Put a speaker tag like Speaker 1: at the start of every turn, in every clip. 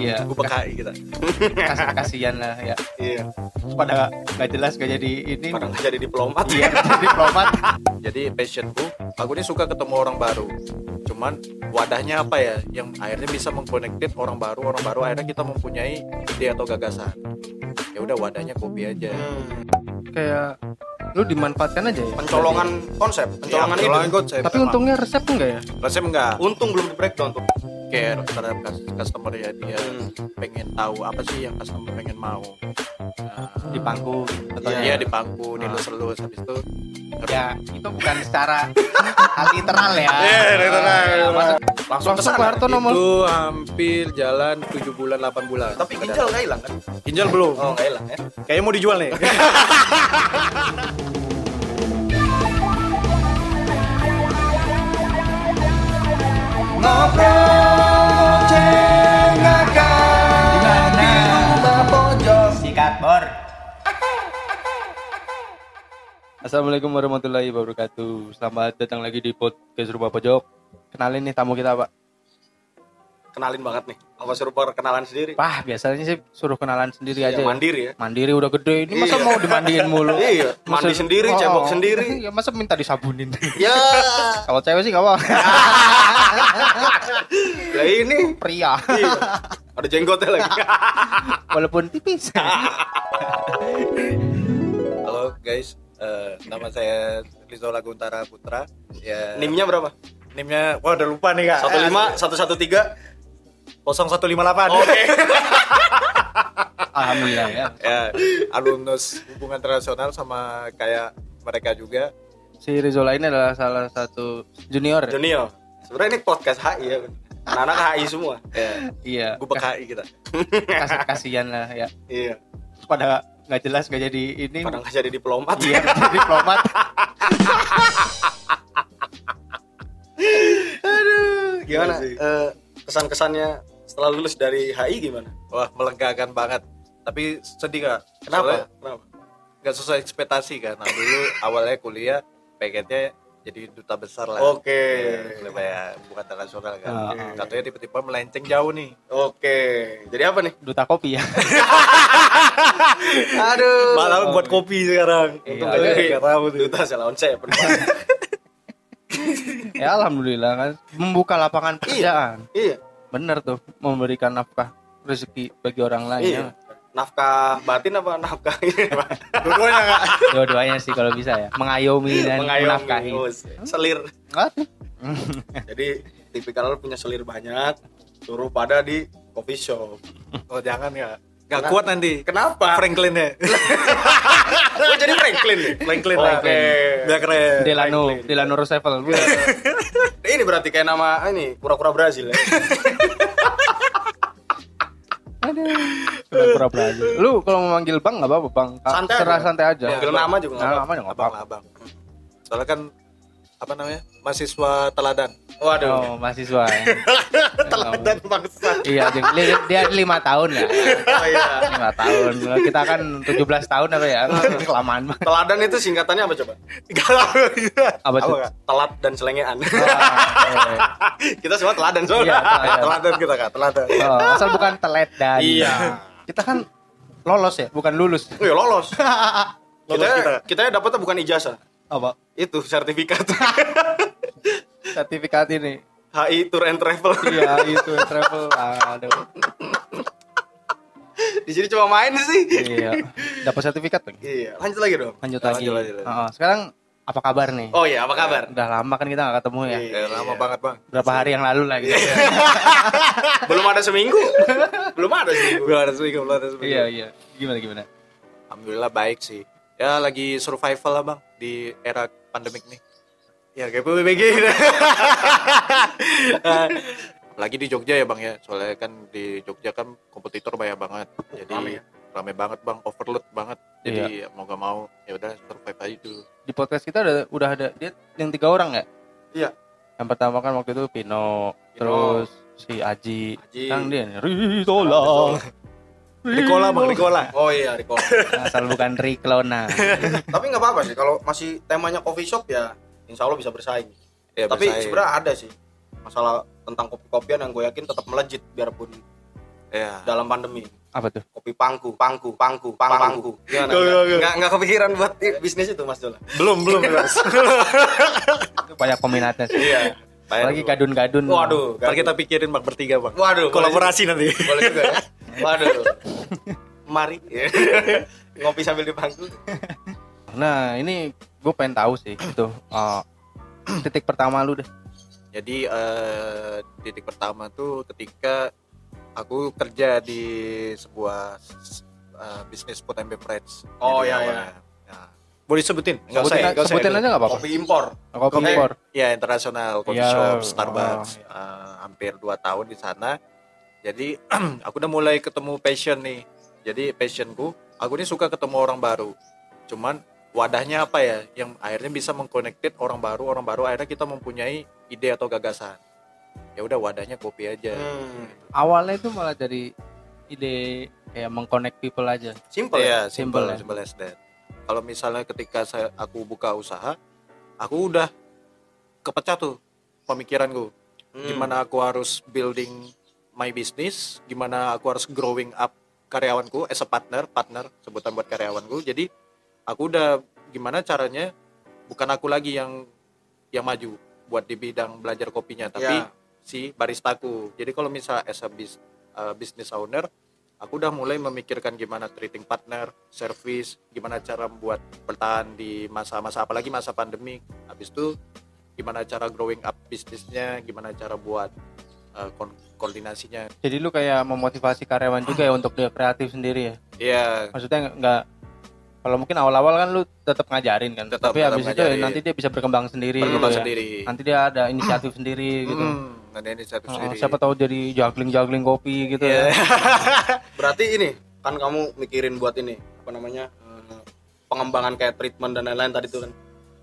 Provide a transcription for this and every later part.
Speaker 1: Iya,
Speaker 2: Gue PKI kita.
Speaker 1: kas kasihan lah ya.
Speaker 2: Iya.
Speaker 1: Pada nggak jelas nggak jadi ini.
Speaker 2: Pada nggak jadi diplomat.
Speaker 1: Iya, jadi diplomat.
Speaker 2: Jadi passionku, aku ini suka ketemu orang baru. Cuman wadahnya apa ya? Yang akhirnya bisa mengkonektif orang baru, orang baru akhirnya kita mempunyai ide atau gagasan. Ya udah wadahnya kopi aja.
Speaker 3: Hmm.
Speaker 1: Kayak lu dimanfaatkan aja ya.
Speaker 3: pencolongan konsep pencolongan
Speaker 2: Ya,
Speaker 3: ide
Speaker 2: konsep,
Speaker 1: Tapi
Speaker 2: emang.
Speaker 1: untungnya resep enggak ya?
Speaker 2: Resep enggak
Speaker 3: untung belum di breakdown tuh
Speaker 2: care terhadap cus- customer ya dia
Speaker 3: Hmm.
Speaker 2: pengen tahu apa sih yang customer pengen mau. Nah,
Speaker 1: Di pangku atau
Speaker 2: Iya di pangku,
Speaker 1: Ah.
Speaker 2: dilus-elus habis itu
Speaker 1: ya itu bukan secara hal literal ya.
Speaker 2: Iya, literal.
Speaker 1: Ya, maksud-
Speaker 3: langsung ke
Speaker 1: langsung
Speaker 3: sana
Speaker 1: Barto nomor
Speaker 2: itu hampir jalan 7 bulan 8 bulan.
Speaker 3: tapi ginjal nggak hilang kan
Speaker 2: ginjal belum.
Speaker 3: oh nggak hilang ya
Speaker 2: Kayaknya mau dijual nih.
Speaker 1: Sikat Assalamualaikum warahmatullahi wabarakatuh. Selamat datang lagi di podcast Rumah Pojok. Kenalin nih tamu kita, Pak.
Speaker 3: kenalin banget nih apa suruh perkenalan sendiri
Speaker 1: Wah, biasanya sih suruh kenalan sendiri
Speaker 3: Iya,
Speaker 1: aja. ya.
Speaker 3: mandiri ya
Speaker 1: Mandiri udah gede. Ini masa
Speaker 3: Iya.
Speaker 1: mau dimandiin mulu?
Speaker 3: Iya, mandi sendiri, cebok sendiri.
Speaker 1: Ya masa minta disabunin.
Speaker 3: ya
Speaker 1: Kalau cewek sih gak apa.
Speaker 3: ya ini
Speaker 1: Pria.
Speaker 3: iya. ada jenggotnya lagi
Speaker 1: Walaupun tipis.
Speaker 2: Halo guys, eh, nama saya Lizola Guntara Putra. Ya,
Speaker 3: nimnya berapa
Speaker 2: nimnya, wah udah lupa nih kak.
Speaker 3: satu lima satu satu tiga
Speaker 2: 0158.
Speaker 3: oke
Speaker 1: Alhamdulillah ya.
Speaker 2: ya, alumnus hubungan internasional sama kayak mereka juga.
Speaker 1: Si Rizola ini adalah salah satu junior.
Speaker 3: Junior sebenarnya ini podcast HI ya anak-anak HI semua
Speaker 2: Ya,
Speaker 1: Iya.
Speaker 2: gue PKI kita.
Speaker 1: Kasih kasihan lah ya.
Speaker 3: iya
Speaker 1: Pada nggak jelas nggak jadi ini.
Speaker 3: pada nggak jadi diplomat
Speaker 1: Iya, nggak jadi diplomat.
Speaker 3: Aduh, gimana
Speaker 2: Iya sih.
Speaker 3: Eh, kesan-kesannya setelah lulus dari HI gimana
Speaker 2: Wah, melegakan banget. Tapi sedih kak.
Speaker 3: kenapa
Speaker 2: Soalnya
Speaker 3: kenapa
Speaker 2: nggak sesuai ekspektasi kan. Nah, dulu awalnya kuliah pengennya jadi duta besar lah.
Speaker 3: oke
Speaker 2: Ya, lebih ya, bukan internasional kan.
Speaker 1: Oke.
Speaker 2: Katanya tiba-tiba melenceng jauh nih.
Speaker 3: oke jadi apa nih
Speaker 1: Duta kopi ya.
Speaker 3: aduh
Speaker 2: Malah buat kopi sekarang.
Speaker 1: Iya,
Speaker 2: Untung aja nggak tahu tuh.
Speaker 3: duta lawan saya
Speaker 1: ya alhamdulillah kan membuka lapangan pekerjaan.
Speaker 3: iya
Speaker 1: Bener tuh memberikan nafkah rezeki bagi orang lain.
Speaker 3: iya
Speaker 1: ya.
Speaker 3: nafkah batin apa nafkah ini?
Speaker 2: Dua-duanya kak.
Speaker 1: Dua-duanya sih kalau bisa ya. Mengayomi dan menafkahi.
Speaker 3: Oh, selir jadi tipikal lu punya selir banyak suruh pada di coffee shop
Speaker 2: Oh jangan ya. Gak kuat nanti.
Speaker 3: kenapa
Speaker 2: Franklinnya.
Speaker 3: lu jadi Franklin nih
Speaker 2: Franklin
Speaker 3: Oke.
Speaker 2: lah. Biar keren.
Speaker 1: Delano,
Speaker 3: Franklin.
Speaker 1: Delano Roosevelt.
Speaker 3: ini berarti kayak nama ini kura-kura Brazil ya
Speaker 1: Aduh. Pura-pura Brazil. Lu kalau mau manggil Bang nggak apa-apa, Bang.
Speaker 3: Santai
Speaker 1: Serah
Speaker 3: aja.
Speaker 1: santai aja.
Speaker 2: Ya,
Speaker 3: Manggil nama juga nggak apa-apa.
Speaker 1: namanya nggak
Speaker 2: Abang
Speaker 1: apa-apa.
Speaker 2: Soalnya kan apa namanya mahasiswa teladan.
Speaker 3: waduh
Speaker 1: Oh, mahasiswa. ya.
Speaker 3: teladan bangsa
Speaker 1: iya, dia, dia- lima tahun ya.
Speaker 3: oh iya
Speaker 1: Lima tahun. Kita kan 17 tahun apa ya? Kelamaan banget.
Speaker 3: teladan itu singkatannya apa coba
Speaker 1: Apa tuh?
Speaker 2: Kak?
Speaker 3: telat dan selengean
Speaker 1: Oh, eh.
Speaker 3: kita semua teladan
Speaker 1: Iya,
Speaker 3: soalnya
Speaker 1: teladan.
Speaker 2: teladan kita kak, teladan.
Speaker 1: Oh, asal bukan telet dan.
Speaker 3: Iya.
Speaker 1: Kita kan lolos ya, bukan lulus.
Speaker 3: Wih, lolos
Speaker 2: Lolos
Speaker 3: kita
Speaker 2: kita.
Speaker 3: kita dapatnya bukan ijazah
Speaker 1: Apa?
Speaker 3: itu sertifikat
Speaker 1: Sertifikat ini.
Speaker 3: HI Tour and Travel
Speaker 1: Iya, itu travel. Aduh.
Speaker 3: di sini cuma main sih
Speaker 1: Iya. Dapat sertifikat lagi.
Speaker 3: iya lanjut lagi dong
Speaker 1: Lanjut lagi.
Speaker 2: lanjut, lanjut.
Speaker 1: Sekarang apa kabar nih?
Speaker 3: oh iya apa kabar
Speaker 1: Udah lama kan kita gak ketemu ya.
Speaker 3: Iya.
Speaker 2: Lama banget bang.
Speaker 1: Berapa hari yang lalu lagi.
Speaker 3: belum ada seminggu belum ada seminggu
Speaker 2: Belum ada seminggu, belum ada seminggu.
Speaker 1: Iya, iya. Gimana gimana?
Speaker 2: Alhamdulillah baik sih. Ya lagi survival lah bang di era pandemik nih. Ya kayak PBBG. lagi di Jogja ya bang ya. Soalnya kan di Jogja kan kompetitor banyak banget. Jadi
Speaker 3: Rame
Speaker 2: rame,
Speaker 3: ya?
Speaker 2: banget bang, overload banget. Jadi mau gak mau ya udah survive aja dulu.
Speaker 1: Di podcast kita udah udah ada dia yang tiga orang ya?
Speaker 3: Iya.
Speaker 1: Yang pertama kan waktu itu Pino,
Speaker 3: Pino.
Speaker 1: terus si Aji,
Speaker 3: Aji.
Speaker 1: yang dia nih, Rizola.
Speaker 2: Ricola bang Ricola
Speaker 3: Oh iya, Riko.
Speaker 1: Asal bukan Riklona.
Speaker 3: Tapi nggak apa-apa sih kalau masih temanya coffee shop ya insya Allah bisa bersaing.
Speaker 2: ya,
Speaker 3: Tapi
Speaker 2: bersaing.
Speaker 3: sebenarnya ada sih masalah tentang kopi-kopian yang gue yakin tetap melejit biarpun
Speaker 2: ya
Speaker 3: dalam pandemi.
Speaker 1: Apa tuh?
Speaker 3: Kopi pangku, pangku, pangku, pang- pangku. Gimana?
Speaker 2: Go, go, go.
Speaker 3: Nggak, nggak kepikiran buat bisnis itu Mas Dola.
Speaker 2: belum belum mas
Speaker 1: Itu banyak peminatnya sih.
Speaker 3: Iya.
Speaker 1: Apalagi gadun-gadun.
Speaker 3: Waduh.
Speaker 2: Ntar kita pikirin bang bertiga bang
Speaker 3: Waduh.
Speaker 2: kolaborasi nanti
Speaker 3: Boleh, juga ya. Waduh. Mari. Ngopi sambil di pangku.
Speaker 1: Nah, ini gue pengen tahu sih itu eh, titik pertama lu deh.
Speaker 2: Jadi eh, titik pertama tuh ketika aku kerja di sebuah eh, bisnis food and beverage.
Speaker 3: Oh,
Speaker 2: Jadi
Speaker 3: iya,
Speaker 2: awalnya. Boleh sebutin? Nggak
Speaker 1: Sebutin,
Speaker 2: usah, ya? Nggak usah
Speaker 1: sebutin
Speaker 2: ya?
Speaker 1: aja nggak apa-apa.
Speaker 3: Kopi impor.
Speaker 1: Kopi
Speaker 2: Kopi.
Speaker 1: impor.
Speaker 2: Ya internasional coffee
Speaker 1: Ya,
Speaker 2: shop
Speaker 1: oh,
Speaker 2: Starbucks.
Speaker 1: iya.
Speaker 2: Eh, hampir 2 tahun di sana. Jadi aku udah mulai ketemu passion nih. Jadi passionku, aku ini suka ketemu orang baru. Cuman wadahnya apa ya yang akhirnya bisa mengkonektif orang baru, orang baru akhirnya kita mempunyai ide atau gagasan. Ya udah wadahnya kopi aja.
Speaker 3: Hmm.
Speaker 1: Awalnya itu malah dari ide kayak mengconnect people aja.
Speaker 3: Simple ya.
Speaker 2: Iya,
Speaker 1: Simple
Speaker 2: simple,
Speaker 1: ya.
Speaker 2: simple as that. Kalau misalnya ketika saya aku buka usaha, aku udah kepecah tuh pemikiranku.
Speaker 3: Hmm.
Speaker 2: Gimana aku harus building my business, gimana aku harus growing up karyawanku as a partner, partner sebutan buat karyawanku. Jadi aku udah gimana caranya bukan aku lagi yang yang maju buat di bidang belajar kopinya, tapi
Speaker 3: Ya.
Speaker 2: si baristaku. Jadi kalau misalnya as a bis- uh, business owner, aku udah mulai memikirkan gimana treating partner, service, gimana cara membuat bertahan di masa-masa apalagi masa pandemi. Habis itu gimana cara growing up bisnisnya, gimana cara buat uh, kon- koordinasinya.
Speaker 1: Jadi lu kayak memotivasi karyawan juga ya untuk dia kreatif sendiri ya.
Speaker 2: Iya,
Speaker 1: Maksudnya nggak kalau mungkin awal-awal kan lu tetap ngajarin kan.
Speaker 2: Tetap-
Speaker 1: Tapi
Speaker 2: tetap
Speaker 1: habis itu ya
Speaker 2: ngajarin.
Speaker 1: nanti dia bisa berkembang sendiri
Speaker 2: berkembang
Speaker 1: gitu ya.
Speaker 2: sendiri.
Speaker 1: Nanti dia ada inisiatif sendiri gitu.
Speaker 2: Hmm, ada inisiatif
Speaker 1: Oh,
Speaker 2: sendiri.
Speaker 1: siapa tahu jadi juggling-juggling kopi gitu
Speaker 2: Iya.
Speaker 1: ya.
Speaker 3: Berarti ini kan kamu mikirin buat ini apa namanya eh, pengembangan kayak treatment dan lain-lain tadi tuh kan.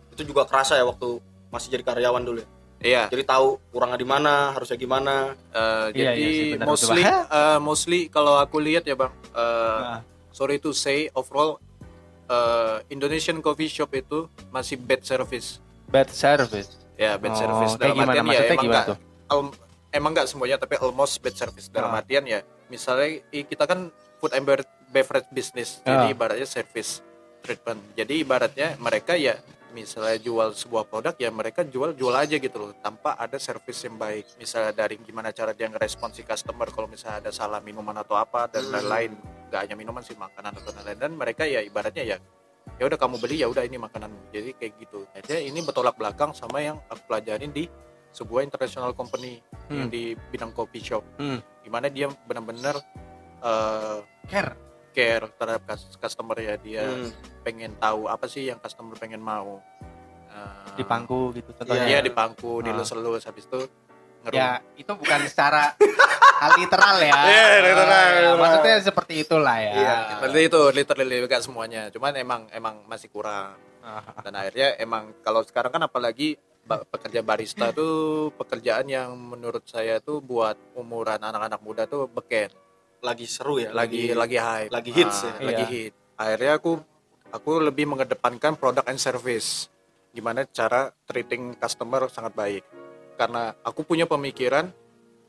Speaker 3: Itu juga kerasa ya waktu masih jadi karyawan dulu ya.
Speaker 2: Iya.
Speaker 3: Jadi tahu kurangnya di mana, harusnya gimana.
Speaker 2: Uh,
Speaker 1: Iya,
Speaker 2: jadi
Speaker 1: iya sih, benar,
Speaker 2: mostly
Speaker 1: betul.
Speaker 2: uh, mostly kalau aku lihat ya bang, uh,
Speaker 1: Nah,
Speaker 2: sorry to say overall uh, Indonesian coffee shop itu masih bad service.
Speaker 1: bad service.
Speaker 2: Ya bad
Speaker 1: Oh,
Speaker 2: service
Speaker 1: kayak gimana?
Speaker 2: artian ya
Speaker 1: Maksudnya
Speaker 2: emang
Speaker 1: gimana tuh?
Speaker 2: Al- emang nggak semuanya tapi almost bad service. Dalam
Speaker 1: Ah.
Speaker 2: artian ya misalnya kita kan food and bever- beverage business.
Speaker 1: Ah.
Speaker 2: jadi ibaratnya service treatment. Jadi ibaratnya mereka ya misalnya jual sebuah produk ya mereka jual jual aja gitu loh tanpa ada service yang baik. Misalnya dari gimana cara dia ngerespon si customer kalau misalnya ada salah minuman atau apa dan
Speaker 3: Hmm.
Speaker 2: lain-lain. Nggak hanya minuman sih makanan atau lain-lain. Dan mereka ya ibaratnya ya ya udah kamu beli ya udah ini makanan. Jadi kayak gitu. Aja ini bertolak belakang sama yang aku pelajarin di sebuah international company yang
Speaker 1: Hmm.
Speaker 2: di bidang coffee shop
Speaker 1: Hmm.
Speaker 2: di mana dia benar-benar eh,
Speaker 1: Care.
Speaker 2: care terhadap cus- customer ya dia
Speaker 3: Hmm.
Speaker 2: pengen tahu apa sih yang customer pengen mau Eh,
Speaker 1: Di pangku gitu contohnya.
Speaker 2: iya di pangku
Speaker 1: Ah.
Speaker 2: dilus-elus habis itu ngerum
Speaker 1: Ya, itu bukan secara hal literal ya.
Speaker 2: Iya, literal.
Speaker 1: Ya, maksudnya seperti itulah ya.
Speaker 3: Iya.
Speaker 2: Seperti itu literally gak semuanya cuman emang emang masih kurang
Speaker 1: Ah,
Speaker 2: dan akhirnya emang kalau sekarang kan apalagi pekerja barista tuh pekerjaan yang menurut saya tuh buat umuran anak-anak muda tuh beken
Speaker 3: Lagi seru ya.
Speaker 2: lagi lagi hype
Speaker 3: lagi hits
Speaker 2: Ah,
Speaker 3: ya.
Speaker 2: lagi
Speaker 1: Iya.
Speaker 2: hit akhirnya aku aku lebih mengedepankan produk and service gimana cara treating customer sangat baik karena aku punya pemikiran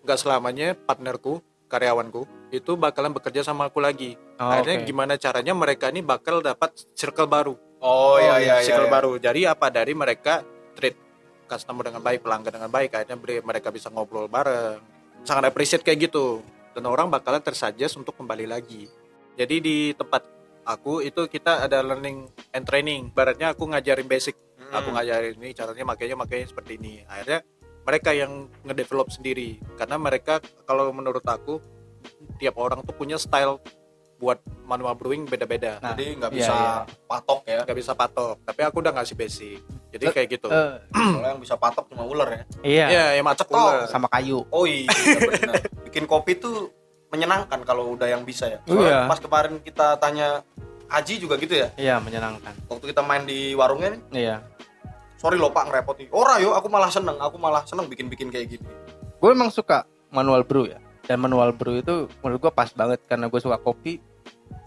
Speaker 2: nggak selamanya partnerku karyawanku itu bakalan bekerja sama aku lagi
Speaker 1: Oh,
Speaker 2: akhirnya
Speaker 1: oke.
Speaker 2: gimana caranya mereka ini bakal dapat circle baru
Speaker 3: Oh, iya iya iya.
Speaker 2: circle
Speaker 3: iya.
Speaker 2: baru jadi apa dari mereka treat customer dengan baik pelanggan dengan baik akhirnya mereka bisa ngobrol bareng. Sangat appreciate kayak gitu. Dan orang bakalan tersuggest untuk kembali lagi. Jadi di tempat aku itu kita ada learning and training. Baratnya aku ngajarin basic.
Speaker 3: Hmm.
Speaker 2: aku ngajarin ini caranya makanya makanya seperti ini. Akhirnya mereka yang ngedevelop sendiri. Karena mereka kalau menurut aku tiap orang tuh punya style buat manual brewing beda-beda.
Speaker 1: Nah,
Speaker 3: Jadi nggak
Speaker 1: iya,
Speaker 3: bisa
Speaker 1: iya.
Speaker 3: patok ya.
Speaker 2: nggak bisa patok. Tapi aku udah ngasih basic jadi kayak gitu
Speaker 1: Eh,
Speaker 3: Kalau yang bisa patok cuma ular ya.
Speaker 1: iya,
Speaker 2: Iya, yang macet ular.
Speaker 1: sama kayu.
Speaker 3: Oh iya benar. Bikin kopi tuh menyenangkan kalau udah yang bisa ya.
Speaker 1: Iya.
Speaker 3: Soalnya pas kemarin kita tanya Aji juga gitu ya.
Speaker 1: Iya, menyenangkan.
Speaker 3: Waktu kita main di warungnya nih,
Speaker 1: Iya.
Speaker 3: sorry loh pak ngerepoti. Ora yo, aku malah seneng, aku malah seneng bikin-bikin kayak gitu.
Speaker 1: Gue emang suka manual brew ya. dan manual brew itu menurut gua pas banget karena gue suka kopi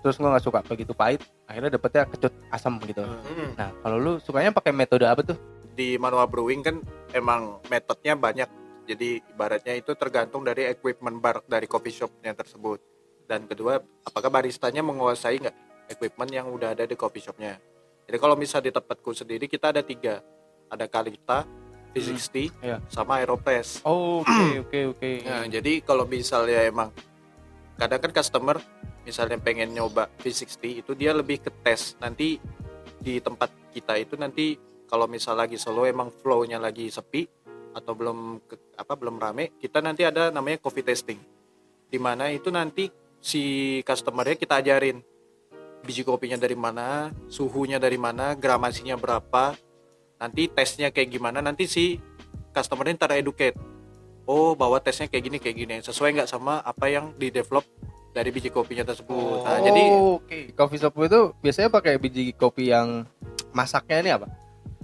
Speaker 1: terus gua nggak suka begitu pahit akhirnya dapetnya kecut asam gitu.
Speaker 3: Hmm.
Speaker 1: nah kalau lu sukanya pakai metode apa tuh?
Speaker 2: Di manual brewing kan emang metodenya banyak. Jadi ibaratnya itu tergantung dari equipment bar dari coffee shopnya tersebut. Dan kedua apakah baristanya menguasai nggak equipment yang udah ada di coffee shopnya? Jadi kalau misal di tempatku sendiri kita ada tiga. Ada Kalita, V60,
Speaker 1: iya.
Speaker 2: sama Aeropress.
Speaker 1: Oh oke oke oke.
Speaker 2: Nah, jadi kalau misalnya emang kadang kan customer misalnya pengen nyoba V60 itu dia lebih ke tes nanti di tempat kita itu nanti kalau misal lagi slow emang flow-nya lagi sepi atau belum ke- apa belum rame kita nanti ada namanya coffee testing di mana itu nanti si customernya kita ajarin biji kopinya dari mana suhunya dari mana gramasinya berapa nanti tesnya kayak gimana. Nanti si customernya ntar educate oh bahwa tesnya kayak gini kayak gini. Sesuai nggak sama apa yang di develop dari biji kopinya tersebut nah
Speaker 1: Oh,
Speaker 2: jadi
Speaker 1: oke coffee shop itu biasanya pakai biji kopi yang masaknya ini apa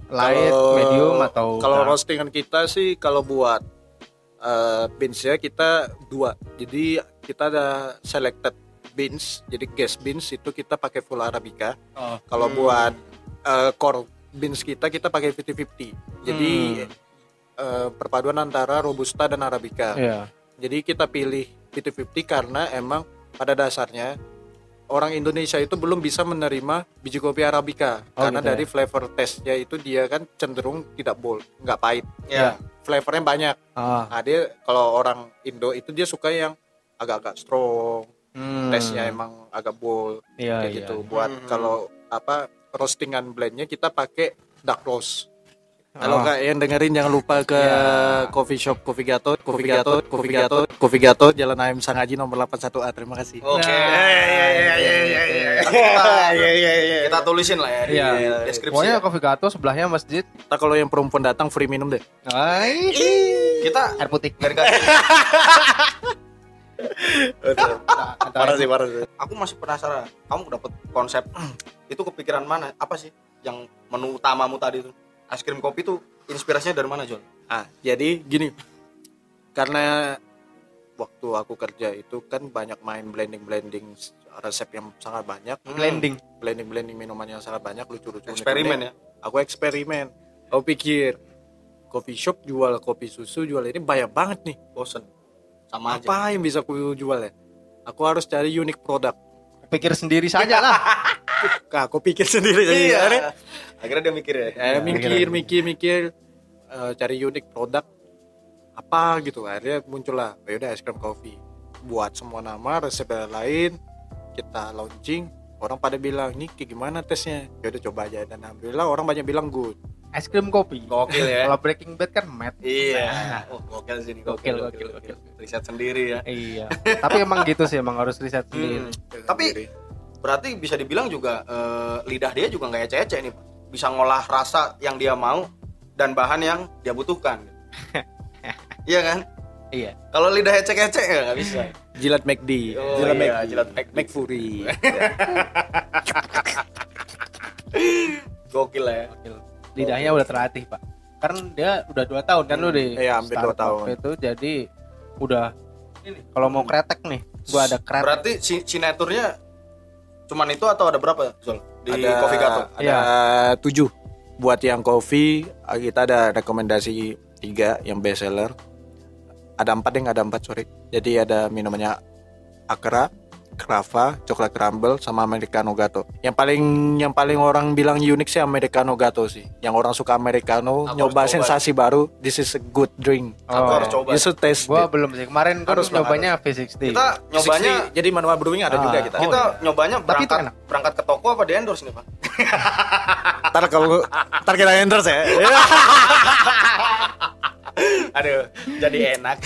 Speaker 1: light
Speaker 2: Kalau-
Speaker 1: medium atau
Speaker 2: kalau
Speaker 1: dark?
Speaker 2: roastingan kita sih kalau buat eh beans ya kita dua jadi kita ada selected beans jadi gas beans itu kita pakai full arabica
Speaker 1: Oh.
Speaker 2: kalau
Speaker 3: Hmm.
Speaker 2: buat eh, core beans kita kita pakai 50-50 jadi
Speaker 1: Hmm.
Speaker 2: eh, perpaduan antara robusta dan arabica
Speaker 1: Iya.
Speaker 2: Jadi kita pilih 50-50 karena emang pada dasarnya orang Indonesia itu belum bisa menerima biji kopi arabica
Speaker 1: Oh,
Speaker 2: karena
Speaker 1: gitu ya?
Speaker 2: dari flavor testnya itu dia kan cenderung tidak bold, nggak pahit.
Speaker 3: Ya.
Speaker 2: Flavornya banyak.
Speaker 1: Ah.
Speaker 2: Nah, dia kalau orang Indo itu dia suka yang agak-agak strong,
Speaker 1: Hmm.
Speaker 2: tesnya emang agak bold
Speaker 1: Iya,
Speaker 2: kayak
Speaker 1: iya.
Speaker 2: gitu. Buat
Speaker 3: Hmm.
Speaker 2: kalau apa roastingan blendnya kita pakai dark roast. Kalau
Speaker 1: Oh.
Speaker 2: yang dengerin jangan lupa ke
Speaker 1: Ya.
Speaker 2: coffee shop Coffee Gatot, Coffee Gatot, Coffee Gatot, Coffee Gatot, Jalan Ayam Sangaji nomor 81A. Terima kasih.
Speaker 3: Oke.
Speaker 1: Nah,
Speaker 3: kita, kita tulisin lah ya di
Speaker 1: Iya.
Speaker 3: deskripsi.
Speaker 1: Pokoknya
Speaker 3: ya.
Speaker 1: Coffee Gato sebelahnya masjid.
Speaker 2: Ntar kalau yang perempuan datang free minum deh.
Speaker 1: Ay,
Speaker 3: Kita
Speaker 1: air putih.
Speaker 3: kasih.
Speaker 2: Parah sih, parah sih.
Speaker 3: Aku masih penasaran. Kamu dapat konsep itu kepikiran mana? Apa sih yang menu utamamu tadi itu? Es krim kopi itu inspirasinya dari mana, Jol?
Speaker 2: Ah, jadi gini. Karena waktu aku kerja itu kan banyak main blending-blending resep yang sangat banyak.
Speaker 1: Blending.
Speaker 2: Blending-blending minuman yang sangat banyak lucu-lucu.
Speaker 3: Eksperimen ya.
Speaker 2: Aku eksperimen. Aku pikir coffee shop jual kopi susu jual ini banyak banget nih.
Speaker 3: Bosen. Sama aja.
Speaker 2: Apa yang bisa aku jual ya? Aku harus cari unik produk.
Speaker 1: Pikir sendiri saja lah.
Speaker 2: Kak, aku pikir sendiri
Speaker 3: Iya.
Speaker 2: akhirnya,
Speaker 3: Akhirnya dia mikir ya.
Speaker 2: eh, mikir, mikir, mikir, eh, cari unik produk apa gitu. Akhirnya muncullah, ya udah es krim kopi. Buat semua nama, resep yang lain, kita launching. Orang pada bilang, ini kayak gimana tesnya? Ya udah coba aja. Dan alhamdulillah orang banyak bilang good.
Speaker 1: Es krim kopi.
Speaker 3: Gokil ya.
Speaker 1: Kalau Breaking Bad kan matte.
Speaker 3: Iya. Oh, gokil sih ini.
Speaker 1: Gokil, gokil, gokil.
Speaker 3: Riset sendiri ya.
Speaker 1: Iya. Tapi emang gitu sih, emang harus riset sendiri.
Speaker 3: Hmm. Tapi berarti bisa dibilang juga eh, lidah dia juga nggak ecek-ecek nih, Pak. Bisa ngolah rasa yang dia mau dan bahan yang dia butuhkan. iya kan?
Speaker 1: Iya.
Speaker 3: Kalau lidah ecek-ecek ya nggak bisa.
Speaker 2: Jilat McD,
Speaker 3: Oh,
Speaker 2: jilat
Speaker 3: iya,
Speaker 2: McD,
Speaker 3: jilat McD.
Speaker 2: McFury.
Speaker 3: Gokil lah ya.
Speaker 1: Gokil. Lidahnya udah terlatih, Pak. Karena dia udah dua tahun kan lu di
Speaker 2: Iya, hampir dua tahun.
Speaker 1: itu jadi udah kalau mau kretek nih, gua ada kretek.
Speaker 3: Berarti si cuman itu atau ada berapa, Zul? Di
Speaker 2: ada
Speaker 3: Coffee Gato.
Speaker 2: ada
Speaker 1: Iya.
Speaker 2: tujuh buat yang kopi kita ada rekomendasi tiga yang best seller ada empat yang ada empat sorry jadi ada minumannya Akra Krava, coklat crumble, sama americano gato. Yang paling yang paling orang bilang unik sih americano gato sih. Yang orang suka americano,
Speaker 3: Aku
Speaker 2: nyoba
Speaker 3: coba.
Speaker 2: sensasi baru, this is a good drink.
Speaker 3: Aku
Speaker 1: Oh.
Speaker 3: harus coba.
Speaker 2: You should taste
Speaker 1: Gua
Speaker 2: it.
Speaker 1: belum sih. Kemarin kan
Speaker 2: Harus
Speaker 1: nyobanya V60.
Speaker 3: Kita nyobanya
Speaker 2: 60, jadi manual brewing ada
Speaker 1: Ah,
Speaker 2: juga kita.
Speaker 1: oh,
Speaker 3: kita
Speaker 1: iya.
Speaker 3: nyobanya
Speaker 1: Tapi itu
Speaker 3: berangkat
Speaker 1: enak.
Speaker 3: berangkat ke toko apa di endorse nih, Pak?
Speaker 2: Ntar kalau ntar kita endorse ya.
Speaker 3: Aduh, jadi enak.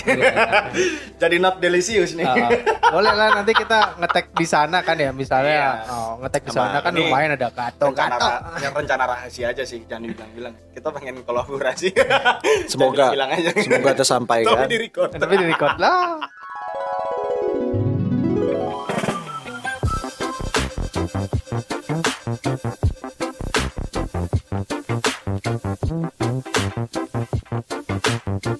Speaker 3: jadi not delicious nih.
Speaker 1: Ah, boleh lah nanti kita ngetek di sana kan ya misalnya
Speaker 3: Iya.
Speaker 1: oh, ngetek di sana kan lumayan ada gato
Speaker 3: rencana,
Speaker 1: gato
Speaker 3: yang rencana rahasia aja sih jangan dibilang-bilang kita pengen kolaborasi
Speaker 2: Semoga
Speaker 3: bilang aja
Speaker 2: semoga tersampaikan.
Speaker 3: tapi di record
Speaker 1: tapi di record lah sekarang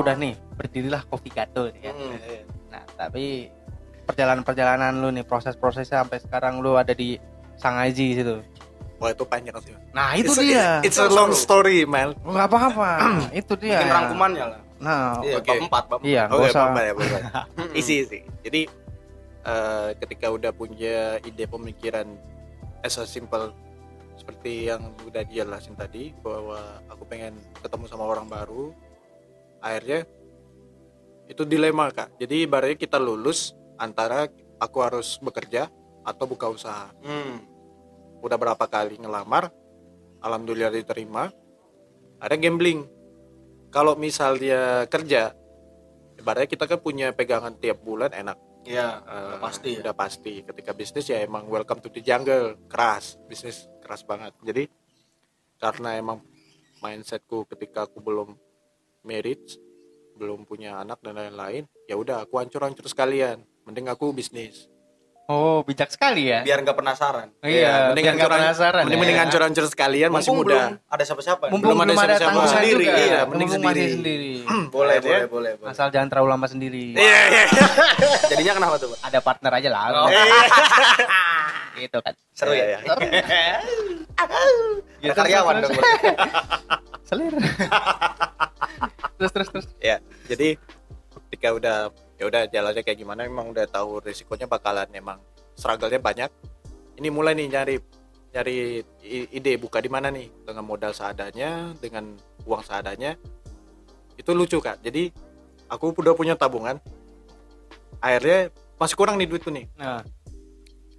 Speaker 1: udah nih, berdirilah Kopi Gatul ya.
Speaker 3: Hmm.
Speaker 1: Nah, tapi perjalanan-perjalanan lu nih, proses-prosesnya sampai sekarang lu ada di Sangaji situ.
Speaker 2: Wah itu panjang sih.
Speaker 1: Nah itu
Speaker 2: it's
Speaker 1: dia.
Speaker 2: A, it's a long story, Mel.
Speaker 1: Enggak apa-apa. itu dia.
Speaker 3: Bikin rangkumannya lah.
Speaker 1: Nah,
Speaker 3: iya,
Speaker 2: okay.
Speaker 3: bab 4,
Speaker 1: Iya,
Speaker 2: Oke,
Speaker 1: usah.
Speaker 2: bab ya,
Speaker 3: bab
Speaker 2: isi, isi. Jadi uh, ketika udah punya ide pemikiran as a simple seperti yang udah dijelasin tadi bahwa aku pengen ketemu sama orang baru, akhirnya itu dilema kak. Jadi ibaratnya kita lulus antara aku harus bekerja atau buka usaha.
Speaker 3: Hmm.
Speaker 2: Udah berapa kali ngelamar, alhamdulillah diterima. Ada gambling. Kalau misalnya kerja, ibaratnya kita kan punya pegangan tiap bulan enak.
Speaker 3: Iya,
Speaker 2: Eh,
Speaker 3: udah pasti ya.
Speaker 2: udah pasti. Ketika bisnis ya emang welcome to the jungle. Keras bisnis keras banget. Jadi karena emang mindsetku ketika aku belum married belum punya anak dan lain-lain ya udah aku hancur-hancur sekalian. Mending aku bisnis
Speaker 1: Oh, bijak sekali ya.
Speaker 3: Biar nggak penasaran.
Speaker 1: Iya,
Speaker 2: mending
Speaker 1: biar nggak
Speaker 2: hancur-
Speaker 1: penasaran.
Speaker 2: mending,
Speaker 1: ya.
Speaker 2: mending hancur-hancur sekalian masih
Speaker 3: Mumpung
Speaker 2: muda
Speaker 3: belum ada siapa-siapa.
Speaker 1: Mumpung
Speaker 2: Belum
Speaker 1: belum,
Speaker 2: ada siapa-siapa. Sendiri,
Speaker 1: juga.
Speaker 2: iya, mending
Speaker 1: Mumpung masih
Speaker 2: sendiri.
Speaker 1: sendiri.
Speaker 3: boleh, boleh, boleh, boleh.
Speaker 1: Asal jangan terlalu lama sendiri.
Speaker 2: iya iya iya.
Speaker 3: Jadinya kenapa tuh? Pak?
Speaker 1: Ada partner aja lah.
Speaker 3: Oh.
Speaker 1: gitu kan.
Speaker 3: Seru ya.
Speaker 2: Iya, iya.
Speaker 1: Gitu,
Speaker 3: Ada karyawan dong.
Speaker 1: Selir. terus terus terus.
Speaker 2: ya jadi ketika udah ya udah jalannya kayak gimana emang udah tahu risikonya bakalan emang struggle-nya banyak. Ini mulai nih nyari nyari ide buka di mana nih? Dengan modal seadanya dengan uang seadanya. Itu lucu kak. Jadi aku udah punya tabungan. Akhirnya masih kurang nih duitku nih.
Speaker 1: Nah,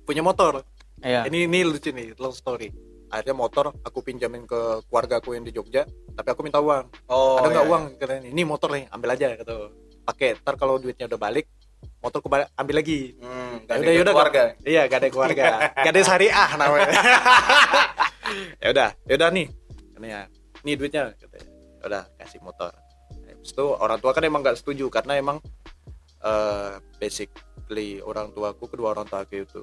Speaker 2: punya motor.
Speaker 1: Iya.
Speaker 2: ini ini lucu nih long story. Akhirnya motor aku pinjamin ke keluargaku yang di Jogja tapi aku minta uang.
Speaker 3: Oh,
Speaker 2: ada nggak
Speaker 3: iya,
Speaker 2: uang? Katanya ini motor nih ambil aja gitu pakai ntar kalau duitnya udah balik motor ku ambil lagi.
Speaker 3: Iya. Hmm,
Speaker 2: Ya
Speaker 3: gak
Speaker 2: udah, ya udah,
Speaker 3: keluarga.
Speaker 2: iya gak ada keluarga. Gak ada syariah namanya. Ya udah ya udah nih. Katanya nih duitnya katanya. Ya udah kasih motor. Habis itu orang tua kan emang nggak setuju karena emang eh basically orang tuaku kedua orang tuaku itu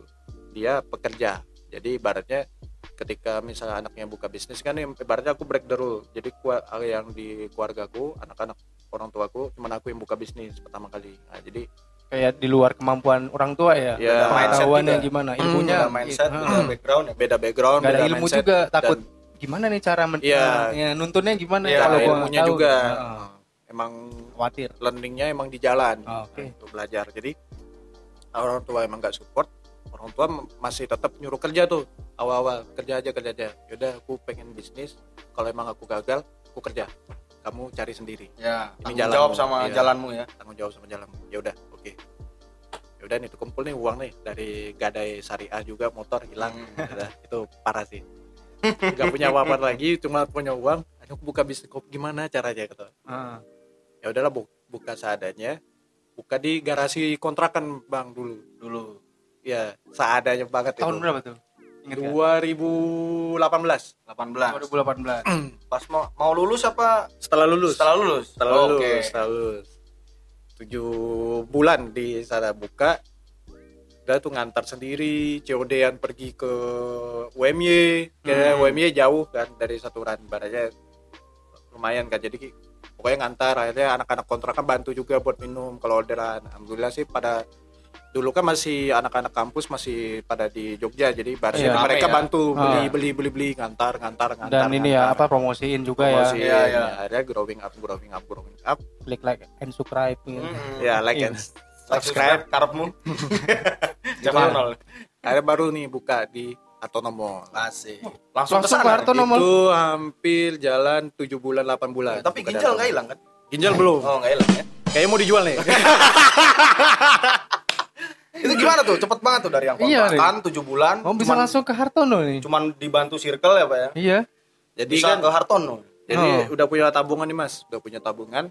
Speaker 2: dia pekerja. Jadi ibaratnya ketika misalnya anaknya buka bisnis kan ibaratnya aku break the rule. Jadi yang di keluargaku anak-anak orang tuaku cuma aku yang buka bisnis pertama kali nah, jadi
Speaker 1: Kayak di luar kemampuan orang tua ya.
Speaker 2: Iya.
Speaker 1: Pengetahuan yang gimana,
Speaker 2: Hmm,
Speaker 1: ilmunya
Speaker 3: Beda mindset, beda background ya.
Speaker 2: beda background
Speaker 1: ada
Speaker 2: beda
Speaker 1: ilmu
Speaker 2: mindset,
Speaker 1: juga, takut
Speaker 2: dan-
Speaker 1: gimana nih cara men
Speaker 2: Iya.
Speaker 1: ya, nuntunnya gimana
Speaker 3: Iya,
Speaker 1: kalau
Speaker 2: ilmunya
Speaker 1: tahu.
Speaker 2: juga
Speaker 1: Heeh.
Speaker 2: emang
Speaker 1: khawatir.
Speaker 2: learningnya emang di jalan
Speaker 1: Oh, oke.
Speaker 2: untuk belajar jadi orang tua emang nggak support orang tua masih tetap nyuruh kerja tuh awal-awal kerja aja kerja aja yaudah aku pengen bisnis kalau emang aku gagal aku kerja kamu cari sendiri
Speaker 3: Ya,
Speaker 2: Ini
Speaker 3: tanggung
Speaker 2: jalanmu.
Speaker 3: jawab sama
Speaker 2: Iya.
Speaker 3: jalanmu ya.
Speaker 2: tanggung jawab sama jalanmu ya udah oke ya udah nih kumpul nih uang nih dari gadai syariah juga motor hilang
Speaker 3: Hmm.
Speaker 2: Udah, itu parah sih nggak punya apa-apa lagi cuma punya uang aku buka bisnis kok gimana caranya gitu
Speaker 1: Heeh.
Speaker 2: ya udahlah bu- buka seadanya buka di garasi kontrakan bang dulu
Speaker 3: Dulu.
Speaker 2: ya seadanya banget
Speaker 1: Tahun
Speaker 2: itu
Speaker 1: berapa tuh? Ingat nggak?
Speaker 2: 2018
Speaker 3: 18.
Speaker 1: 2018.
Speaker 3: Pas mau mau lulus apa
Speaker 2: setelah lulus
Speaker 3: setelah lulus?
Speaker 2: setelah
Speaker 3: Oh,
Speaker 2: lulus
Speaker 3: Oke.
Speaker 2: setelah lulus tujuh bulan di sana buka udah tuh ngantar sendiri COD-an pergi ke UMY ke
Speaker 3: Hmm.
Speaker 2: UMY jauh kan dari saturan baratnya lumayan kan jadi pokoknya ngantar akhirnya anak-anak kontrakan bantu juga buat minum kalau orderan alhamdulillah sih pada dulu kan masih anak-anak kampus masih pada di Jogja jadi baratnya
Speaker 1: Iya.
Speaker 2: mereka
Speaker 3: ya.
Speaker 2: bantu beli
Speaker 1: Ah.
Speaker 2: beli beli beli ngantar ngantar ngantar
Speaker 1: Dan ini ya
Speaker 2: ngantar.
Speaker 1: apa promosiin juga
Speaker 2: Promosi,
Speaker 1: ya.
Speaker 3: Iya, iya.
Speaker 2: akhirnya growing up growing up growing up
Speaker 1: Klik like and subscribe gitu.
Speaker 3: Hmm.
Speaker 2: ya like
Speaker 1: Iya.
Speaker 2: and
Speaker 3: Subscribe
Speaker 2: subscribe
Speaker 3: karepmu. Jangan nol.
Speaker 2: akhirnya baru nih buka di Atonomo
Speaker 3: Asik. Langsung,
Speaker 1: Langsung
Speaker 3: ke.
Speaker 1: Nomor-
Speaker 2: itu hampir jalan 7 bulan 8 bulan
Speaker 3: Tapi
Speaker 2: Buka
Speaker 3: ginjal nggak hilang kan?
Speaker 2: Atonomo. ginjal belum
Speaker 3: Oh, nggak hilang ya.
Speaker 2: kayaknya mau dijual nih
Speaker 3: Itu gimana tuh? Cepet banget tuh dari yang
Speaker 1: Iya,
Speaker 3: kontrakan 7 bulan.
Speaker 1: Oh bisa
Speaker 3: cuman,
Speaker 1: langsung ke Hartono nih.
Speaker 3: cuman dibantu circle ya, Pak ya.
Speaker 1: Iya.
Speaker 2: jadi
Speaker 3: Bisa
Speaker 2: kan
Speaker 3: ke Hartono.
Speaker 2: jadi
Speaker 1: Oh.
Speaker 2: udah punya tabungan nih mas udah punya tabungan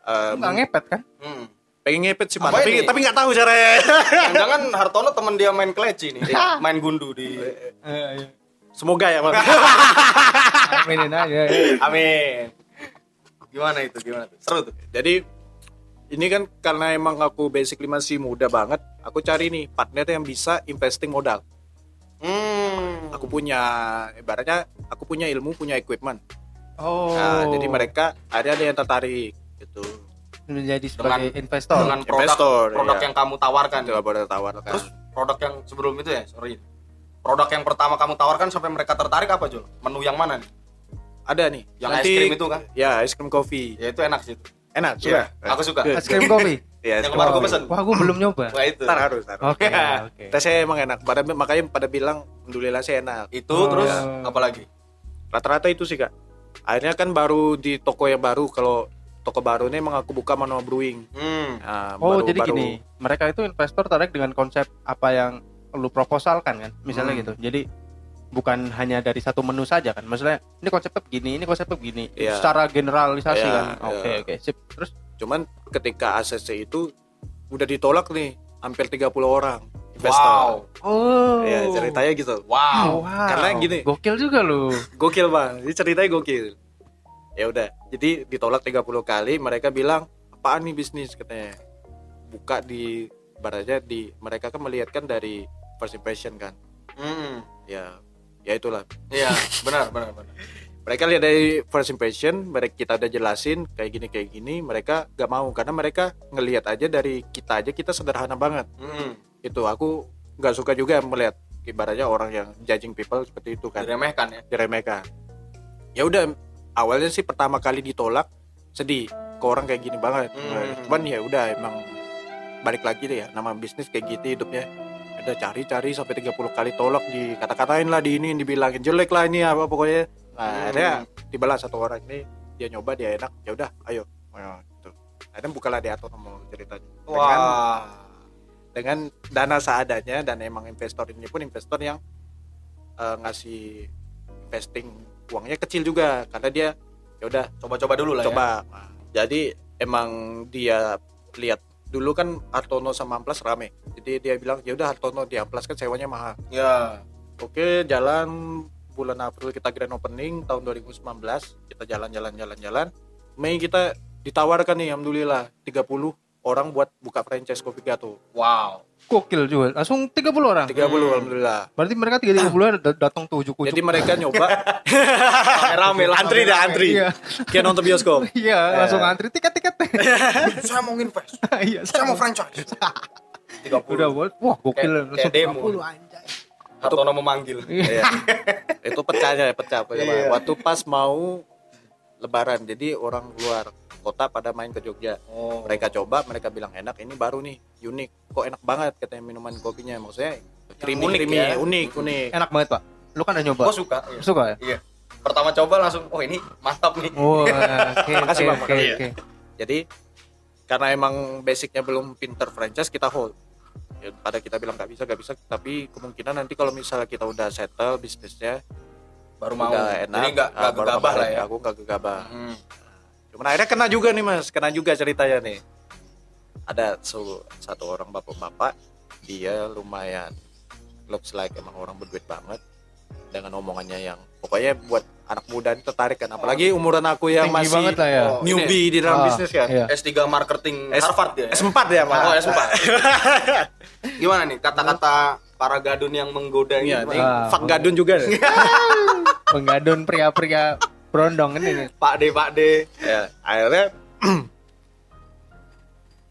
Speaker 2: Eh,
Speaker 1: Enggak ngepet kan?
Speaker 3: Hmm.
Speaker 2: pengen ngepet sih mas tapi
Speaker 3: ini?
Speaker 2: tapi nggak tahu caranya
Speaker 3: Jangan Hartono temen dia main kleci nih, dia main gundu di
Speaker 1: iya.
Speaker 2: semoga ya mas
Speaker 1: Aminin aja.
Speaker 3: Amin. Gimana itu? Gimana tuh? Seru tuh.
Speaker 2: jadi ini kan karena emang aku basically masih muda banget aku cari nih partner yang bisa investing modal
Speaker 3: Hmm.
Speaker 2: aku punya ibaratnya aku punya ilmu punya equipment
Speaker 1: Oh.
Speaker 2: Nah, jadi mereka ada ada yang tertarik gitu
Speaker 1: menjadi sebagai investor.
Speaker 3: dengan produk
Speaker 2: Investor,
Speaker 3: produk
Speaker 2: iya.
Speaker 3: yang kamu tawarkan
Speaker 2: Coba boleh tawarkan.
Speaker 3: terus produk yang sebelum itu ya sorry produk yang pertama kamu tawarkan sampai mereka tertarik apa Jul menu yang mana nih
Speaker 2: ada nih.
Speaker 3: Yang es krim itu kan?
Speaker 2: Ya, es krim kopi.
Speaker 3: ya itu enak sih itu.
Speaker 2: Enak,
Speaker 3: Iya,
Speaker 2: suka.
Speaker 3: aku suka.
Speaker 2: Good,
Speaker 1: Es krim kopi.
Speaker 2: Iya,
Speaker 3: Yang
Speaker 2: krim
Speaker 3: kemarin
Speaker 2: kopi.
Speaker 3: pesen.
Speaker 1: Wah, gue belum nyoba.
Speaker 3: Wah itu
Speaker 2: Ntar harus, ntar.
Speaker 1: Oke,
Speaker 2: Ya.
Speaker 1: oke.
Speaker 2: Tesnya emang enak. Pada makanya pada bilang alhamdulillah sih enak.
Speaker 3: itu
Speaker 1: Oh.
Speaker 3: terus apa lagi
Speaker 2: Rata-rata itu sih, Kak. Akhirnya kan baru di toko yang baru kalau toko baru ini emang aku buka manual brewing.
Speaker 3: hmm.
Speaker 2: Nah,
Speaker 1: Oh,
Speaker 2: baru-
Speaker 1: jadi
Speaker 2: baru-
Speaker 1: gini, mereka itu investor tertarik dengan konsep apa yang lu proposalkan kan, misalnya
Speaker 2: Hmm.
Speaker 1: gitu. Jadi bukan hanya dari satu menu saja kan. Maksudnya ini konsepnya begini, ini konsepnya begini.
Speaker 2: Iya.
Speaker 1: Secara generalisasi
Speaker 2: Iya,
Speaker 1: kan. Oke,
Speaker 2: iya.
Speaker 1: oke. Sip. Terus
Speaker 2: Cuman ketika ACC itu udah ditolak nih hampir 30 orang investor.
Speaker 3: wow
Speaker 1: oh.
Speaker 2: Ya, ceritanya gitu.
Speaker 3: wow
Speaker 1: Wow.
Speaker 2: Karena gini.
Speaker 1: Gokil juga lu.
Speaker 2: Gokil, Bang. Ini ceritanya gokil. Ya udah. Jadi ditolak 30 kali, mereka bilang, "Apaan nih bisnis?" katanya. Buka di baratnya di mereka kan melihatkan dari first impression kan.
Speaker 3: hmm.
Speaker 2: Ya, ya itulah.
Speaker 3: iya benar benar benar.
Speaker 2: Mereka lihat dari first impression mereka kita udah jelasin kayak gini kayak gini mereka gak mau karena mereka ngelihat aja dari kita aja kita sederhana banget.
Speaker 3: Hmm.
Speaker 2: itu aku nggak suka juga melihat ibaratnya orang yang judging people seperti itu kan.
Speaker 3: Diremehkan ya?
Speaker 2: Diremehkan. Ya udah awalnya sih pertama kali ditolak sedih ke orang kayak gini banget.
Speaker 3: Hmm.
Speaker 2: cuman ya udah emang balik lagi deh ya nama bisnis kayak gitu hidupnya udah cari-cari sampai 30 kali tolak di kata-katain lah di ini dibilangin jelek lah ini apa pokoknya. Nah,
Speaker 3: Hmm.
Speaker 2: akhirnya dibalas satu orang ini dia nyoba dia enak ya udah ayo. Ayo, gitu. akhirnya bukalah dia atau mau ceritanya. Dengan,
Speaker 3: wah.
Speaker 2: dengan dana seadanya dan emang investor ini pun investor yang eh, ngasih investing uangnya kecil juga karena dia ya udah
Speaker 3: coba-coba dulu lah ya.
Speaker 2: coba. Nah, jadi emang dia lihat dulu kan Hartono sama Amplas rame. Jadi dia bilang ya udah Hartono di Amplas kan sewanya mahal.
Speaker 3: Ya.
Speaker 2: Oke jalan bulan April kita grand opening tahun 2019 kita jalan-jalan jalan-jalan Mei kita ditawarkan nih alhamdulillah 30 orang buat buka franchise Kopi Gato.
Speaker 3: Wow
Speaker 1: Gokil juga. Langsung 30 orang.
Speaker 2: 30 alhamdulillah
Speaker 1: Berarti mereka 30 bulan datang tuh ujuk-ujuk.
Speaker 2: jadi mereka nyoba
Speaker 3: rame lah
Speaker 2: antri dah antri
Speaker 1: Iya.
Speaker 2: kayak nonton bioskop
Speaker 1: Iya, langsung antri tiket-tiket.
Speaker 3: saya mau invest
Speaker 1: Iya,
Speaker 3: saya mau franchise 30
Speaker 1: Udah, Bos. wah gokil.
Speaker 3: Kayak-
Speaker 1: Langsung
Speaker 3: kayak demo.
Speaker 1: 30, anjay.
Speaker 3: Hartono memanggil
Speaker 2: Iya. itu pecahnya pecah pecah.
Speaker 3: Iya.
Speaker 2: waktu pas mau lebaran jadi orang luar kota pada main ke Jogja
Speaker 3: oh
Speaker 2: mereka coba mereka bilang enak ini baru nih unik kok enak banget katanya minuman kopinya maksudnya creamy
Speaker 3: unik
Speaker 2: creamy
Speaker 3: ya.
Speaker 2: unik unik
Speaker 1: Enak banget, Pak. Lu kan udah nyoba.
Speaker 3: gua suka iya.
Speaker 1: Suka ya?
Speaker 3: iya pertama coba langsung oh ini mantap nih
Speaker 1: Oh, oke,
Speaker 2: Makasih,
Speaker 1: oke,
Speaker 2: Bang.
Speaker 1: oke,
Speaker 2: Makasih.
Speaker 1: oke.
Speaker 2: jadi karena emang basicnya belum pinter franchise kita hold ya, pada kita bilang nggak bisa nggak bisa tapi kemungkinan nanti kalau misalnya kita udah settle bisnisnya
Speaker 3: baru mau
Speaker 2: udah enak
Speaker 3: jadi nggak nggak
Speaker 2: baru
Speaker 3: gegabah lah ya
Speaker 2: aku nggak gegabah
Speaker 3: Hmm.
Speaker 2: Cuman akhirnya kena juga nih mas, kena juga ceritanya nih. Ada su- satu orang bapak-bapak, dia lumayan looks like emang orang berduit banget dengan omongannya yang pokoknya buat anak muda ini tertarik kan, apalagi umuran aku yang
Speaker 1: Tinggi
Speaker 2: masih
Speaker 1: banget lah ya.
Speaker 3: Oh,
Speaker 2: newbie di dalam
Speaker 1: Ah,
Speaker 2: bisnis kan.
Speaker 1: Iya.
Speaker 3: S3 marketing
Speaker 2: S-
Speaker 3: Harvard ya
Speaker 2: S4 ya mas.
Speaker 3: oh S4 gimana nih kata-kata para gadun yang menggoda ini
Speaker 2: Iya,
Speaker 1: Wah.
Speaker 2: fuck gadun juga nih.
Speaker 1: Penggadun pria-pria berondong ini nih.
Speaker 3: Pak D Pak D
Speaker 2: ya, akhirnya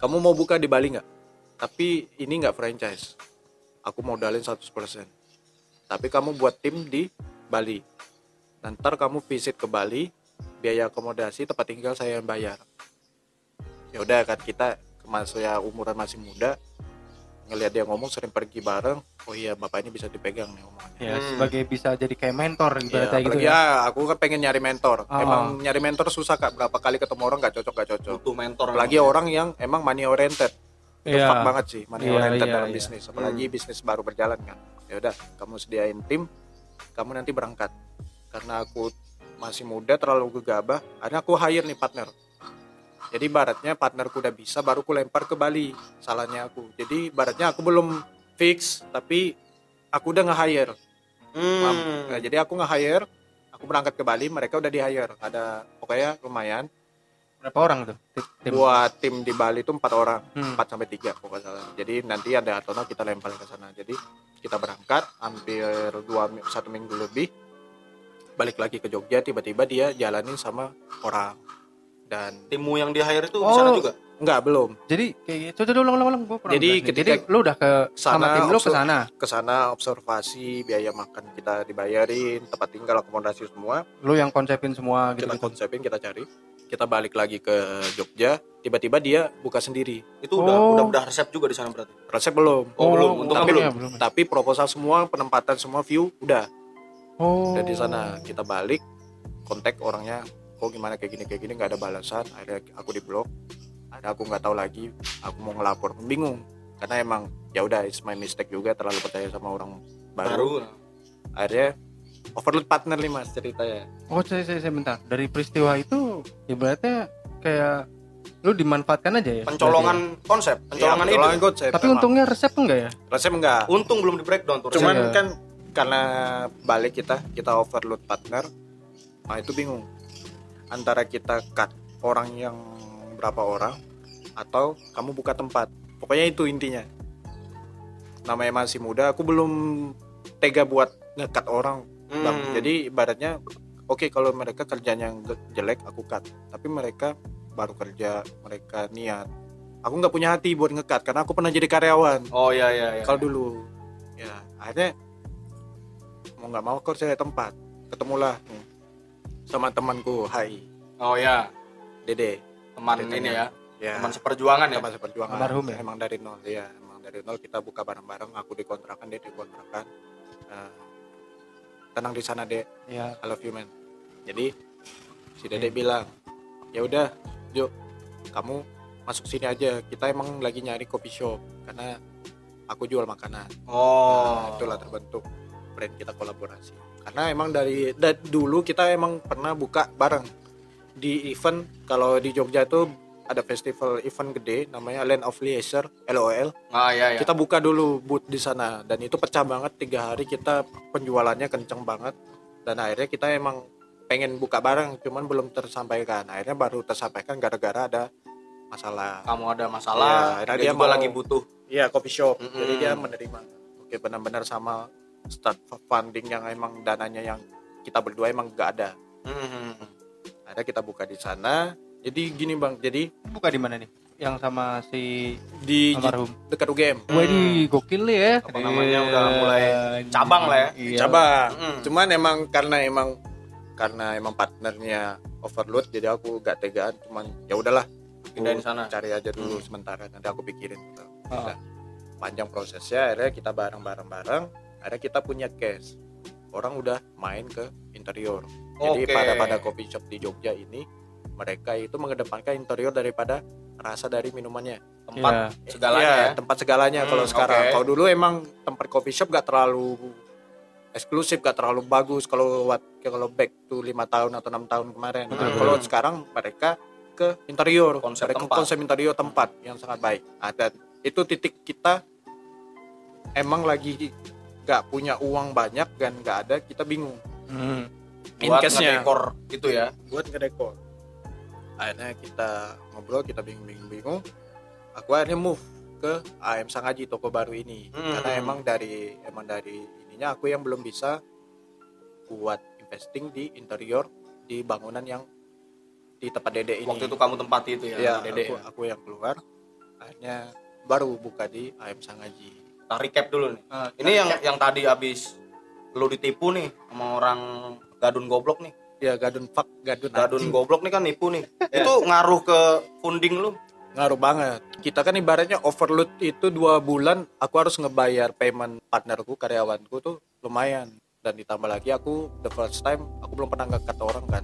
Speaker 2: kamu mau buka di Bali nggak? Tapi ini nggak franchise. Aku modalin 100%. Tapi kamu buat tim di Bali. Nanti kamu visit ke Bali, biaya akomodasi, tempat tinggal saya yang bayar. Ya udah kan kita masih ya umuran masih muda, ngelihat dia ngomong sering pergi bareng. Oh iya bapak ini bisa dipegang nih omongannya.
Speaker 1: Ya,
Speaker 3: Hmm.
Speaker 1: sebagai bisa jadi kayak mentor
Speaker 2: Iya,
Speaker 1: gitu ya.
Speaker 2: ya, aku kan pengen nyari mentor.
Speaker 1: Ah.
Speaker 2: Emang nyari mentor susah kak. Berapa kali ketemu orang nggak cocok nggak cocok.
Speaker 3: butuh mentor
Speaker 2: Apalagi orang yang emang money oriented. Itu
Speaker 1: Iya.
Speaker 2: fuck banget sih money
Speaker 1: Iya,
Speaker 2: oriented
Speaker 1: iya,
Speaker 2: dalam
Speaker 1: iya.
Speaker 2: bisnis. Apalagi bisnis baru berjalan kan. Ya udah, kamu sediain tim, kamu nanti berangkat. Karena aku masih muda terlalu gegabah, akhirnya aku hire nih partner. Jadi baratnya partnerku udah bisa, baru aku lempar ke Bali. Salahnya aku. Jadi baratnya aku belum fix, tapi aku udah nge-hire.
Speaker 3: Hmm.
Speaker 2: Nah, jadi aku nge-hire, aku berangkat ke Bali, mereka udah di-hire. Ada pokoknya lumayan.
Speaker 1: Berapa orang tuh? Tim- tim?
Speaker 2: Buat tim di Bali itu empat orang,
Speaker 1: Hmm.
Speaker 2: 4 sampai 3 kalau nggak salah. Jadi nanti ada Atono kita lempar ke sana. Jadi kita berangkat hampir dua satu minggu lebih balik lagi ke Jogja tiba-tiba dia jalanin sama orang dan
Speaker 3: timmu yang di hire itu
Speaker 1: Oh.
Speaker 3: di sana juga
Speaker 2: Enggak, belum.
Speaker 1: Jadi kayak coba coba ulang ulang ulang
Speaker 2: Jadi ketika
Speaker 1: Jadi lu udah ke sama
Speaker 2: sana,
Speaker 1: tim lu ke sana.
Speaker 2: Ke sana observasi, biaya makan kita dibayarin, tempat tinggal, akomodasi semua.
Speaker 1: Lu yang konsepin semua gitu.
Speaker 2: Kita konsepin, kita cari. Kita balik lagi ke Jogja, tiba-tiba dia buka sendiri.
Speaker 3: Itu udah
Speaker 1: Oh.
Speaker 3: udah udah resep juga di sana berarti.
Speaker 2: Resep belum.
Speaker 3: Oh, belum. Untungnya
Speaker 2: tapi,
Speaker 3: belum.
Speaker 1: ya, belum.
Speaker 2: tapi proposal semua, penempatan semua, view udah.
Speaker 1: Oh.
Speaker 2: Udah di sana. Kita balik, kontak orangnya, kok gimana kayak gini kayak gini nggak ada balasan. Akhirnya aku di blok. Ada aku nggak tahu lagi. Aku mau ngelapor, bingung. Karena emang ya udah it's my mistake juga terlalu percaya sama orang baru.
Speaker 3: Baru.
Speaker 2: Akhirnya overload partner nih mas ceritanya.
Speaker 1: Oh, saya, saya, saya bentar. Dari peristiwa itu ibaratnya kayak lu dimanfaatkan aja ya.
Speaker 3: Pencolongan konsep, pencolongan
Speaker 2: Iya,
Speaker 3: ide.
Speaker 2: pencolongan konsep,
Speaker 1: Tapi
Speaker 2: emang.
Speaker 1: untungnya resep enggak ya?
Speaker 2: resep enggak.
Speaker 3: Untung belum di breakdown tuh.
Speaker 2: Cuman
Speaker 1: Iya.
Speaker 2: kan karena balik kita kita overload partner, nah itu bingung antara kita cut orang yang berapa orang atau kamu buka tempat. Pokoknya itu intinya. Namanya masih muda, aku belum tega buat ngekat orang, Bang.
Speaker 3: Hmm.
Speaker 2: Jadi ibaratnya oke kalau mereka kerjanya jelek aku cut, tapi mereka baru kerja, mereka niat. Aku nggak punya hati buat ngekat karena aku pernah jadi karyawan
Speaker 3: Oh iya iya iya.
Speaker 2: kalau dulu ya akhirnya mau nggak mau aku harus cari tempat ketemulah nih, sama temanku Hai
Speaker 3: Oh iya,
Speaker 2: Dede
Speaker 3: teman
Speaker 2: Ceritanya.
Speaker 3: ini ya.
Speaker 2: ya
Speaker 3: Teman seperjuangan ya.
Speaker 2: teman seperjuangan
Speaker 1: Almarhum ya?
Speaker 2: emang dari nol ya emang dari nol kita buka bareng-bareng aku dikontrakan dia dikontrakan Eh, tenang di sana dek
Speaker 1: Ya.
Speaker 2: I love you man jadi si Dede bilang ya udah yuk kamu masuk sini aja kita emang lagi nyari coffee shop karena aku jual makanan
Speaker 3: Oh.
Speaker 2: Nah, itulah terbentuk brand kita kolaborasi. Karena emang dari, dari dulu kita emang pernah buka bareng di event kalau di Jogja itu ada festival event gede namanya Land of Leisure LOL.
Speaker 3: Ah iya iya.
Speaker 2: Kita buka dulu booth di sana dan itu pecah banget tiga hari kita penjualannya kenceng banget dan akhirnya kita emang pengen buka bareng cuman belum tersampaikan. Akhirnya baru tersampaikan gara-gara ada masalah.
Speaker 3: kamu ada masalah,
Speaker 2: akhirnya
Speaker 3: dia,
Speaker 2: dia
Speaker 3: juga
Speaker 2: mau-
Speaker 3: lagi butuh.
Speaker 2: Iya coffee shop.
Speaker 3: Mm-mm.
Speaker 2: Jadi dia menerima. Oke benar-benar sama start funding yang emang dananya yang kita berdua emang gak ada.
Speaker 3: Hmm.
Speaker 2: Ada kita buka di sana. Jadi gini bang. Jadi
Speaker 1: Buka di mana nih? Yang sama si
Speaker 2: di
Speaker 1: almarhum.
Speaker 2: dekat UGM.
Speaker 1: Wah, ini gokil ya.
Speaker 3: Apa namanya, udah mulai cabang lah ya.
Speaker 1: Iya.
Speaker 2: Coba.
Speaker 3: Mm.
Speaker 2: Cuman emang karena emang karena emang partnernya overload jadi aku gak tegaan cuman ya udahlah
Speaker 3: Pindahin sana.
Speaker 2: cari aja dulu
Speaker 3: Hmm.
Speaker 2: sementara nanti aku pikirin
Speaker 1: Ah.
Speaker 2: Udah. panjang prosesnya akhirnya kita bareng-bareng bareng akhirnya kita punya cash orang udah main ke interior jadi pada pada coffee shop di Jogja ini mereka itu mengedepankan interior daripada rasa dari minumannya
Speaker 3: Tempat
Speaker 1: Iya.
Speaker 3: segalanya ya.
Speaker 2: tempat segalanya
Speaker 3: Hmm,
Speaker 2: kalau sekarang
Speaker 3: oke.
Speaker 2: kalau dulu emang tempat coffee shop gak terlalu eksklusif gak terlalu bagus kalau kalau back to lima tahun atau enam tahun kemarin Nah,
Speaker 3: Hmm.
Speaker 2: kalau sekarang mereka ke interior
Speaker 3: Konsep
Speaker 2: mereka
Speaker 3: tempat.
Speaker 2: konsep interior tempat yang sangat baik nah, dan itu titik kita emang lagi gak punya uang banyak dan gak ada kita bingung
Speaker 1: Hmm.
Speaker 3: Buat ngedekor gitu ya.
Speaker 2: buat ngedekor akhirnya kita ngobrol kita bingung-bingung aku akhirnya move ke AM Sangaji toko baru ini
Speaker 3: Hmm.
Speaker 2: karena emang dari emang dari ininya aku yang belum bisa buat investing di interior di bangunan yang di tempat dede ini
Speaker 3: Waktu itu kamu tempati itu ya,
Speaker 2: ya
Speaker 3: Dede.
Speaker 2: aku,
Speaker 3: ya.
Speaker 2: aku yang keluar akhirnya baru buka di AM Sangaji
Speaker 3: Kita recap dulu nih.
Speaker 2: Nah,
Speaker 3: Ini yang yang tadi abis lu ditipu nih sama orang gadun goblok nih.
Speaker 2: ya gadun fuck gadun
Speaker 3: Gadun
Speaker 2: anjing.
Speaker 3: goblok nih kan nipu nih. Itu ngaruh ke funding lu.
Speaker 2: ngaruh banget kita kan ibaratnya overload itu dua bulan aku harus ngebayar payment partnerku karyawanku tuh lumayan dan ditambah lagi aku the first time aku belum pernah ngekat orang kan